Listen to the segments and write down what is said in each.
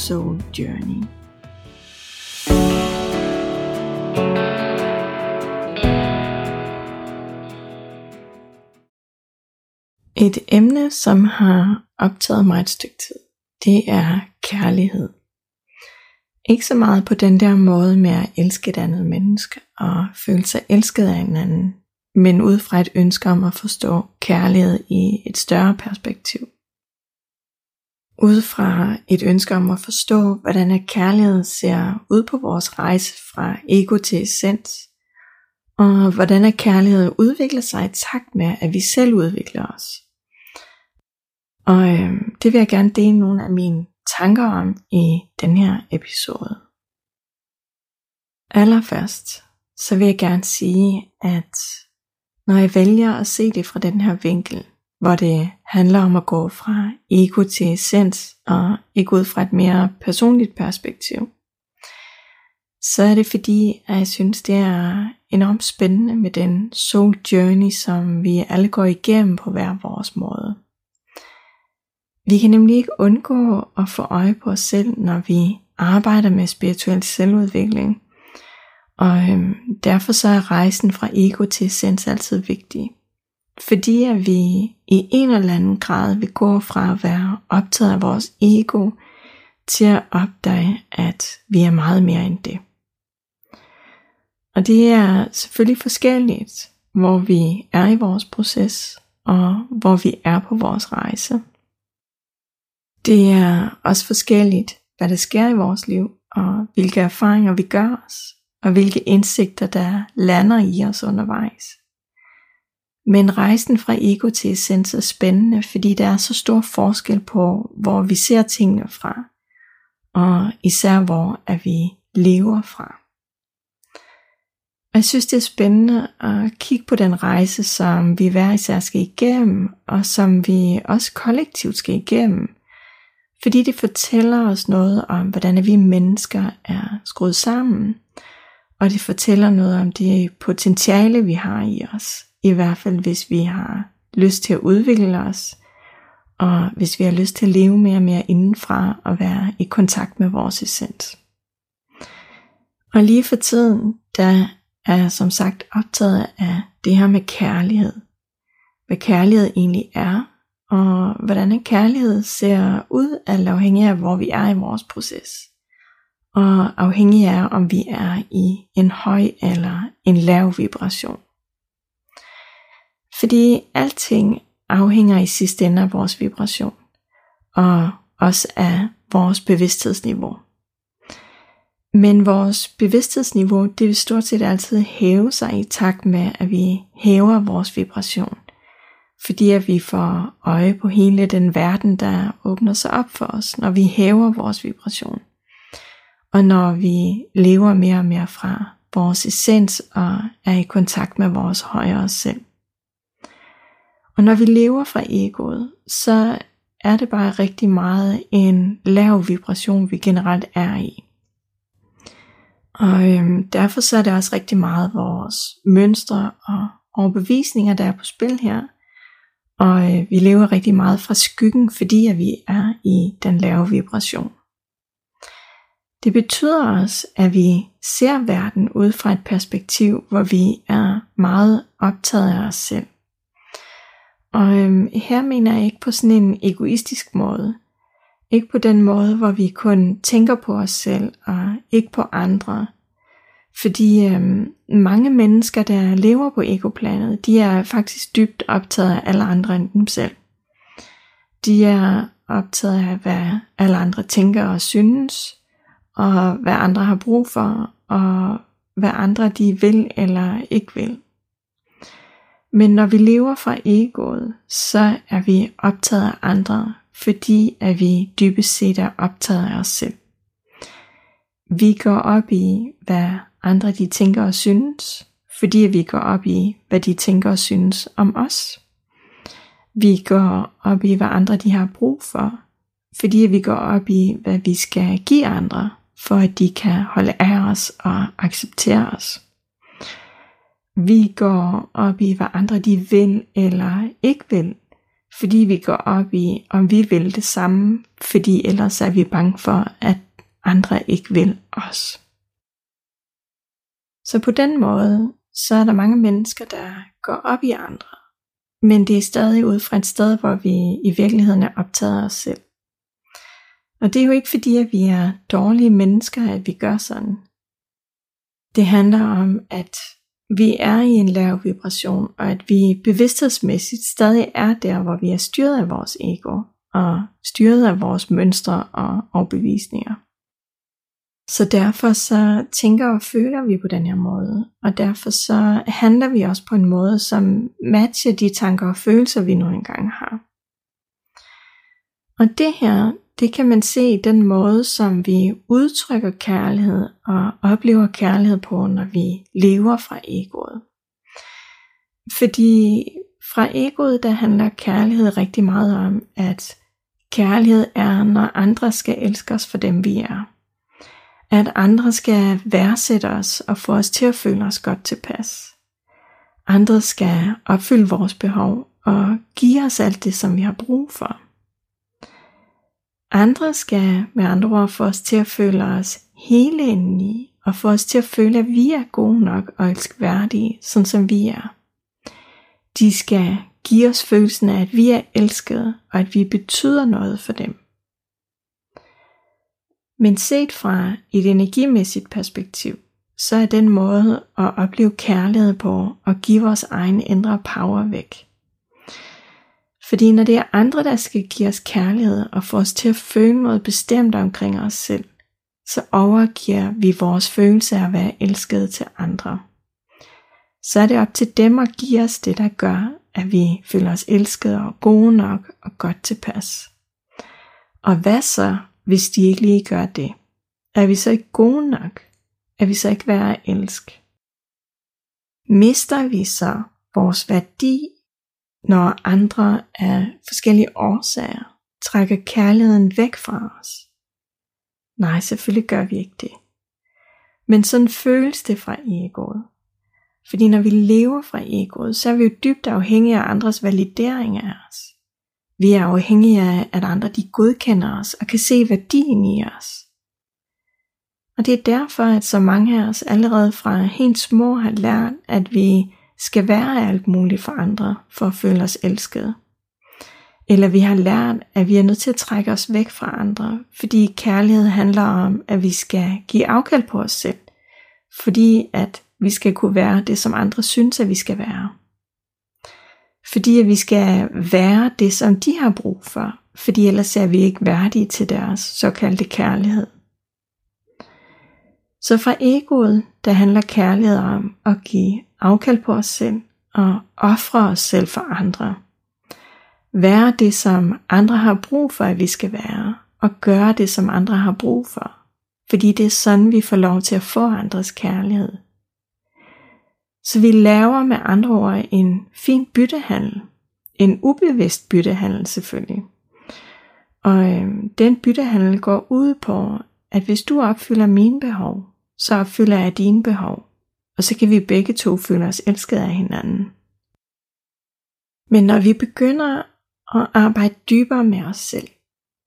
Soul Journey. Et emne, som har optaget mig et stykke tid, det er kærlighed. Ikke så meget på den der måde med at elske et andet menneske og føle sig elsket af en anden, men ud fra et ønske om at forstå kærlighed i et større perspektiv ud fra et ønske om at forstå, hvordan at kærlighed ser ud på vores rejse fra ego til essens, og hvordan at kærlighed udvikler sig i takt med, at vi selv udvikler os. Og øh, det vil jeg gerne dele nogle af mine tanker om i den her episode. Allerførst, så vil jeg gerne sige, at når jeg vælger at se det fra den her vinkel, hvor det handler om at gå fra ego til essens, og ikke ud fra et mere personligt perspektiv, så er det fordi, at jeg synes, det er enormt spændende med den soul journey, som vi alle går igennem på hver vores måde. Vi kan nemlig ikke undgå at få øje på os selv, når vi arbejder med spirituel selvudvikling. Og øhm, derfor så er rejsen fra ego til essens altid vigtig fordi at vi i en eller anden grad vil gå fra at være optaget af vores ego til at opdage, at vi er meget mere end det. Og det er selvfølgelig forskelligt, hvor vi er i vores proces, og hvor vi er på vores rejse. Det er også forskelligt, hvad der sker i vores liv, og hvilke erfaringer vi gør os, og hvilke indsigter, der lander i os undervejs. Men rejsen fra ego til essens er spændende, fordi der er så stor forskel på, hvor vi ser tingene fra, og især hvor at vi lever fra. jeg synes, det er spændende at kigge på den rejse, som vi hver især skal igennem, og som vi også kollektivt skal igennem. Fordi det fortæller os noget om, hvordan vi mennesker er skruet sammen, og det fortæller noget om det potentiale, vi har i os. I hvert fald hvis vi har lyst til at udvikle os, og hvis vi har lyst til at leve mere og mere indenfra og være i kontakt med vores essens. Og lige for tiden, der er jeg som sagt optaget af det her med kærlighed. Hvad kærlighed egentlig er, og hvordan en kærlighed ser ud, alt afhængig af hvor vi er i vores proces. Og afhængig af om vi er i en høj eller en lav vibration. Fordi alting afhænger i sidste ende af vores vibration, og også af vores bevidsthedsniveau. Men vores bevidsthedsniveau, det vil stort set altid hæve sig i takt med, at vi hæver vores vibration. Fordi at vi får øje på hele den verden, der åbner sig op for os, når vi hæver vores vibration. Og når vi lever mere og mere fra vores essens og er i kontakt med vores højere selv. Og når vi lever fra egoet, så er det bare rigtig meget en lav vibration, vi generelt er i. Og øhm, derfor så er det også rigtig meget vores mønstre og overbevisninger, der er på spil her. Og øh, vi lever rigtig meget fra skyggen, fordi at vi er i den lave vibration. Det betyder også, at vi ser verden ud fra et perspektiv, hvor vi er meget optaget af os selv. Og øhm, her mener jeg ikke på sådan en egoistisk måde. Ikke på den måde, hvor vi kun tænker på os selv og ikke på andre. Fordi øhm, mange mennesker, der lever på egoplanet, de er faktisk dybt optaget af alle andre end dem selv. De er optaget af, hvad alle andre tænker og synes, og hvad andre har brug for, og hvad andre de vil eller ikke vil. Men når vi lever fra egoet, så er vi optaget af andre, fordi at vi dybest set er optaget af os selv. vi går op i, hvad andre de tænker og synes, fordi vi går op i, hvad de tænker og synes om os. Vi går op i, hvad andre de har brug for, fordi vi går op i, hvad vi skal give andre, for at de kan holde af os og acceptere os. Vi går op i, hvad andre de vil eller ikke vil, fordi vi går op i, om vi vil det samme, fordi ellers er vi bange for, at andre ikke vil os. Så på den måde, så er der mange mennesker, der går op i andre, men det er stadig ud fra et sted, hvor vi i virkeligheden er optaget af os selv. Og det er jo ikke fordi, at vi er dårlige mennesker, at vi gør sådan. Det handler om, at vi er i en lav vibration, og at vi bevidsthedsmæssigt stadig er der, hvor vi er styret af vores ego, og styret af vores mønstre og overbevisninger. Så derfor så tænker og føler vi på den her måde, og derfor så handler vi også på en måde, som matcher de tanker og følelser, vi nu engang har. Og det her, det kan man se i den måde, som vi udtrykker kærlighed og oplever kærlighed på, når vi lever fra egoet. Fordi fra egoet, der handler kærlighed rigtig meget om, at kærlighed er, når andre skal elske os for dem, vi er. At andre skal værdsætte os og få os til at føle os godt tilpas. Andre skal opfylde vores behov og give os alt det, som vi har brug for. Andre skal med andre ord få os til at føle os hele indeni, og få os til at føle, at vi er gode nok og elskværdige, sådan som vi er. De skal give os følelsen af, at vi er elskede, og at vi betyder noget for dem. Men set fra et energimæssigt perspektiv, så er den måde at opleve kærlighed på og give vores egen indre power væk. Fordi når det er andre, der skal give os kærlighed og få os til at føle noget bestemt omkring os selv, så overgiver vi vores følelse af at være elsket til andre. Så er det op til dem at give os det, der gør, at vi føler os elskede og gode nok og godt tilpas. Og hvad så, hvis de ikke lige gør det? Er vi så ikke gode nok? Er vi så ikke værd at elske? Mister vi så vores værdi når andre af forskellige årsager trækker kærligheden væk fra os. Nej, selvfølgelig gør vi ikke det. Men sådan føles det fra egoet. Fordi når vi lever fra egoet, så er vi jo dybt afhængige af andres validering af os. Vi er afhængige af, at andre de godkender os og kan se værdien i os. Og det er derfor, at så mange af os allerede fra helt små har lært, at vi skal være alt muligt for andre, for at føle os elskede. Eller vi har lært, at vi er nødt til at trække os væk fra andre, fordi kærlighed handler om, at vi skal give afkald på os selv, fordi at vi skal kunne være det, som andre synes, at vi skal være. Fordi at vi skal være det, som de har brug for, fordi ellers er vi ikke værdige til deres såkaldte kærlighed. Så fra egoet, der handler kærlighed om at give afkald på os selv og ofre os selv for andre. Være det, som andre har brug for, at vi skal være, og gøre det, som andre har brug for. Fordi det er sådan, vi får lov til at få andres kærlighed. Så vi laver med andre ord en fin byttehandel. En ubevidst byttehandel selvfølgelig. Og øh, den byttehandel går ud på, at hvis du opfylder mine behov, så opfylder jeg dine behov og så kan vi begge to føle os elsket af hinanden. Men når vi begynder at arbejde dybere med os selv,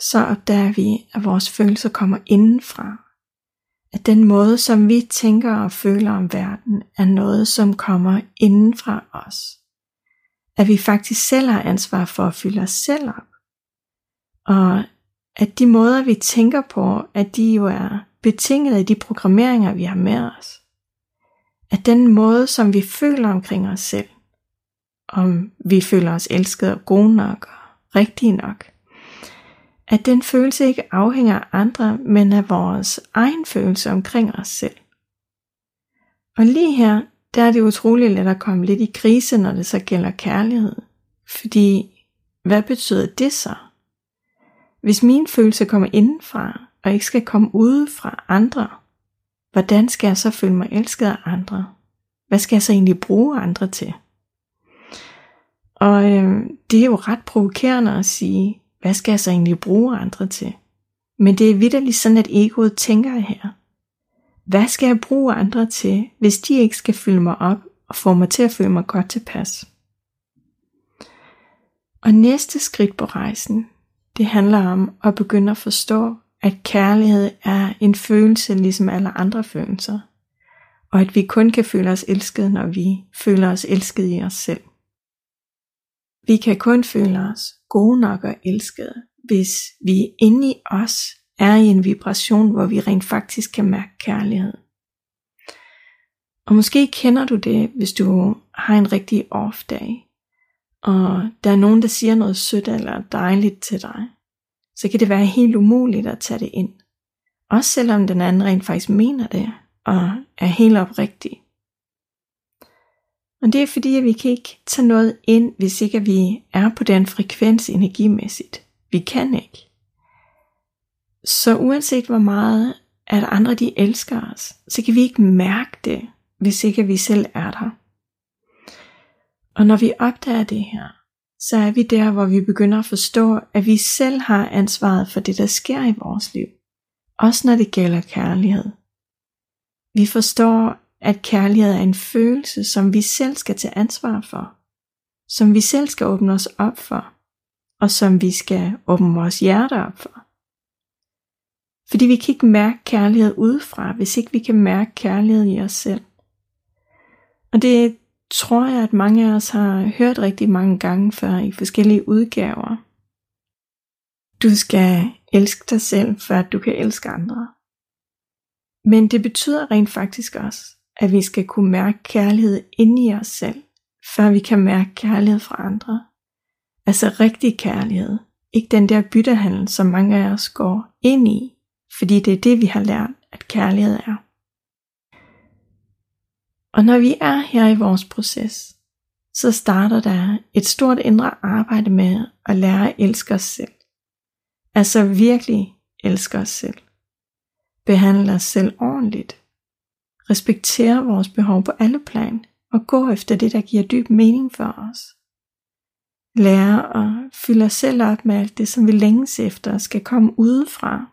så opdager vi, at vores følelser kommer indenfra. At den måde, som vi tænker og føler om verden, er noget, som kommer indenfra os. At vi faktisk selv har ansvar for at fylde os selv op. Og at de måder, vi tænker på, at de jo er betinget af de programmeringer, vi har med os at den måde, som vi føler omkring os selv, om vi føler os elskede og gode nok og rigtige nok, at den følelse ikke afhænger af andre, men af vores egen følelse omkring os selv. Og lige her, der er det utroligt let at komme lidt i krise, når det så gælder kærlighed. Fordi, hvad betyder det så? Hvis min følelse kommer indenfra, og ikke skal komme ude fra andre, hvordan skal jeg så føle mig elsket af andre? Hvad skal jeg så egentlig bruge andre til? Og øh, det er jo ret provokerende at sige, hvad skal jeg så egentlig bruge andre til? Men det er vidderligt sådan, at egoet tænker her. Hvad skal jeg bruge andre til, hvis de ikke skal fylde mig op og få mig til at føle mig godt tilpas? Og næste skridt på rejsen, det handler om at begynde at forstå, at kærlighed er en følelse ligesom alle andre følelser. Og at vi kun kan føle os elskede, når vi føler os elskede i os selv. Vi kan kun føle os gode nok og elskede, hvis vi inde i os er i en vibration, hvor vi rent faktisk kan mærke kærlighed. Og måske kender du det, hvis du har en rigtig off-dag, og der er nogen, der siger noget sødt eller dejligt til dig, så kan det være helt umuligt at tage det ind. Også selvom den anden rent faktisk mener det, og er helt oprigtig. Og det er fordi, at vi kan ikke tage noget ind, hvis ikke vi er på den frekvens energimæssigt. Vi kan ikke. Så uanset hvor meget at andre de elsker os, så kan vi ikke mærke det, hvis ikke vi selv er der. Og når vi opdager det her, så er vi der, hvor vi begynder at forstå, at vi selv har ansvaret for det, der sker i vores liv. Også når det gælder kærlighed. Vi forstår, at kærlighed er en følelse, som vi selv skal tage ansvar for. Som vi selv skal åbne os op for. Og som vi skal åbne vores hjerte op for. Fordi vi kan ikke mærke kærlighed udefra, hvis ikke vi kan mærke kærlighed i os selv. Og det tror jeg, at mange af os har hørt rigtig mange gange før i forskellige udgaver. Du skal elske dig selv, for at du kan elske andre. Men det betyder rent faktisk også, at vi skal kunne mærke kærlighed inde i os selv, før vi kan mærke kærlighed fra andre. Altså rigtig kærlighed, ikke den der byttehandel, som mange af os går ind i, fordi det er det, vi har lært, at kærlighed er. Og når vi er her i vores proces, så starter der et stort indre arbejde med at lære at elske os selv. Altså virkelig elske os selv. Behandle os selv ordentligt. Respektere vores behov på alle plan og gå efter det, der giver dyb mening for os. Lære at fylde os selv op med alt det, som vi længes efter skal komme udefra.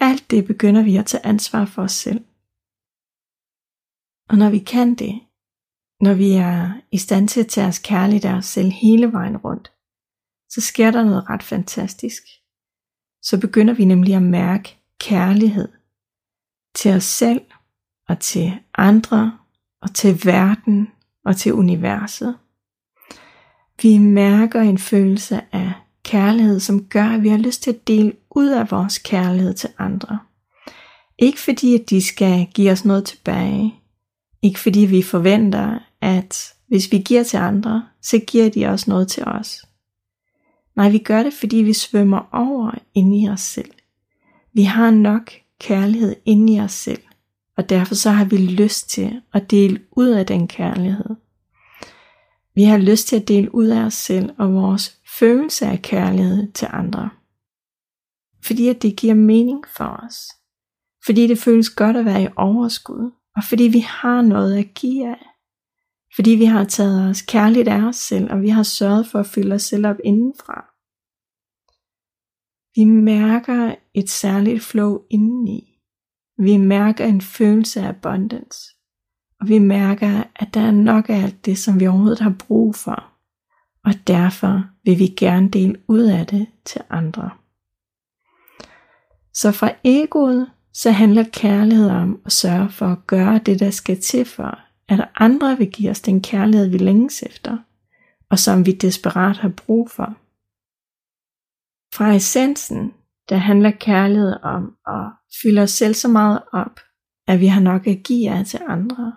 Alt det begynder vi at tage ansvar for os selv. Og når vi kan det, når vi er i stand til at tage os kærligt af os selv hele vejen rundt, så sker der noget ret fantastisk. Så begynder vi nemlig at mærke kærlighed til os selv og til andre og til verden og til universet. Vi mærker en følelse af kærlighed, som gør, at vi har lyst til at dele ud af vores kærlighed til andre. Ikke fordi, at de skal give os noget tilbage, ikke fordi vi forventer, at hvis vi giver til andre, så giver de også noget til os. Nej, vi gør det, fordi vi svømmer over inde i os selv. Vi har nok kærlighed inde i os selv, og derfor så har vi lyst til at dele ud af den kærlighed. Vi har lyst til at dele ud af os selv og vores følelse af kærlighed til andre. Fordi at det giver mening for os. Fordi det føles godt at være i overskud og fordi vi har noget at give af. Fordi vi har taget os kærligt af os selv, og vi har sørget for at fylde os selv op indenfra. Vi mærker et særligt flow indeni. Vi mærker en følelse af abundance. Og vi mærker, at der er nok af alt det, som vi overhovedet har brug for. Og derfor vil vi gerne dele ud af det til andre. Så fra egoet så handler kærlighed om at sørge for at gøre det, der skal til for, at andre vil give os den kærlighed, vi længes efter, og som vi desperat har brug for. Fra essensen, der handler kærlighed om at fylde os selv så meget op, at vi har nok at give af til andre.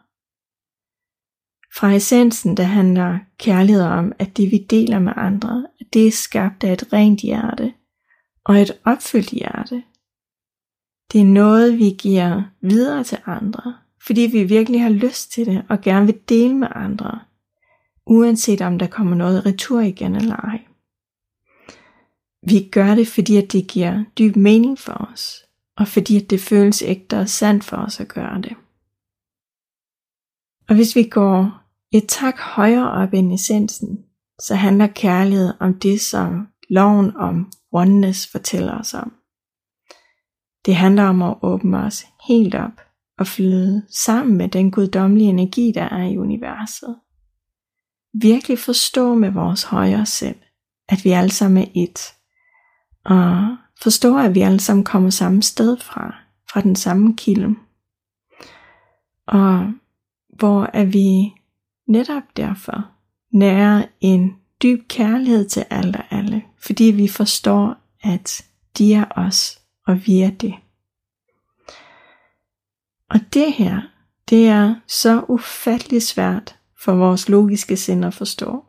Fra essensen, der handler kærlighed om, at det vi deler med andre, at det er skabt af et rent hjerte og et opfyldt hjerte, det er noget, vi giver videre til andre, fordi vi virkelig har lyst til det og gerne vil dele med andre, uanset om der kommer noget retur igen eller ej. Vi gør det, fordi at det giver dyb mening for os. og fordi at det føles ægte og sandt for os at gøre det. Og hvis vi går et tak højere op end essensen, så handler kærlighed om det, som loven om oneness fortæller os om. Det handler om at åbne os helt op og flyde sammen med den guddommelige energi, der er i universet. Virkelig forstå med vores højere selv, at vi alle sammen er et. Og forstå, at vi alle sammen kommer samme sted fra, fra den samme kilde. Og hvor er vi netop derfor nærer en dyb kærlighed til alle og alle, fordi vi forstår, at de er os, og vi er det. Og det her, det er så ufattelig svært for vores logiske sind at forstå.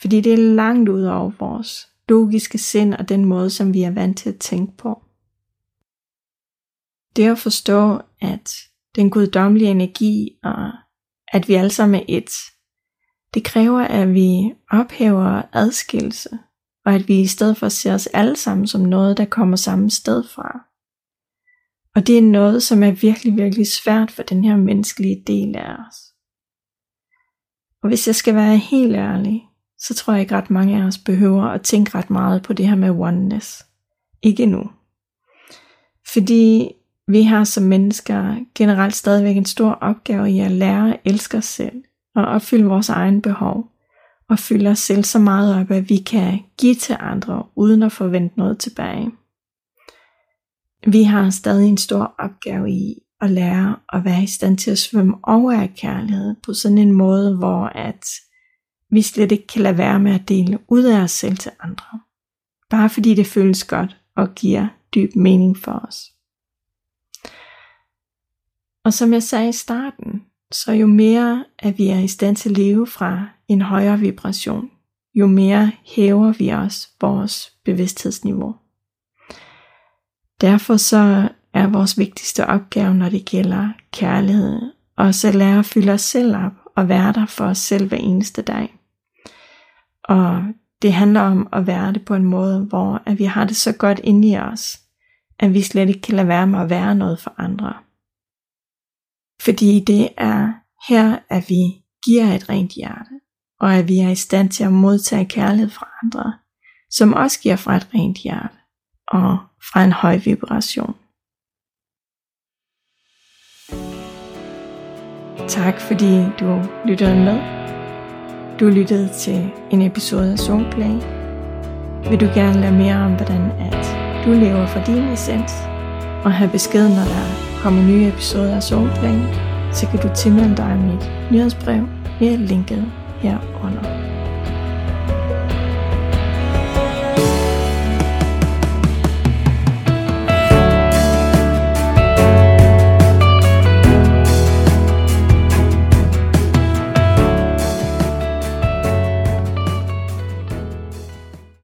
Fordi det er langt ud over vores logiske sind og den måde, som vi er vant til at tænke på. Det at forstå, at den guddommelige energi og at vi alle sammen er et, det kræver, at vi ophæver adskillelse, og at vi i stedet for ser os alle sammen som noget, der kommer samme sted fra. Og det er noget, som er virkelig, virkelig svært for den her menneskelige del af os. Og hvis jeg skal være helt ærlig, så tror jeg ikke ret mange af os behøver at tænke ret meget på det her med oneness. Ikke nu. Fordi vi har som mennesker generelt stadigvæk en stor opgave i at lære at elske os selv og opfylde vores egen behov og fylde os selv så meget op, at vi kan give til andre uden at forvente noget tilbage. Vi har stadig en stor opgave i at lære at være i stand til at svømme over af kærlighed på sådan en måde, hvor at vi slet ikke kan lade være med at dele ud af os selv til andre. Bare fordi det føles godt og giver dyb mening for os. Og som jeg sagde i starten, så jo mere at vi er i stand til at leve fra en højere vibration, jo mere hæver vi os vores bevidsthedsniveau. Derfor så er vores vigtigste opgave, når det gælder kærlighed, også at lære at fylde os selv op og være der for os selv hver eneste dag. Og det handler om at være det på en måde, hvor at vi har det så godt inde i os, at vi slet ikke kan lade være med at være noget for andre. Fordi det er her, at vi giver et rent hjerte, og at vi er i stand til at modtage kærlighed fra andre, som også giver fra et rent hjerte og fra en høj vibration. Tak fordi du lyttede med. Du lyttede til en episode af Soulplay. Vil du gerne lære mere om, hvordan at du lever for din essens, og have besked, når der kommer nye episoder af Soulplay, så kan du tilmelde dig mit nyhedsbrev via linket Yeah or no.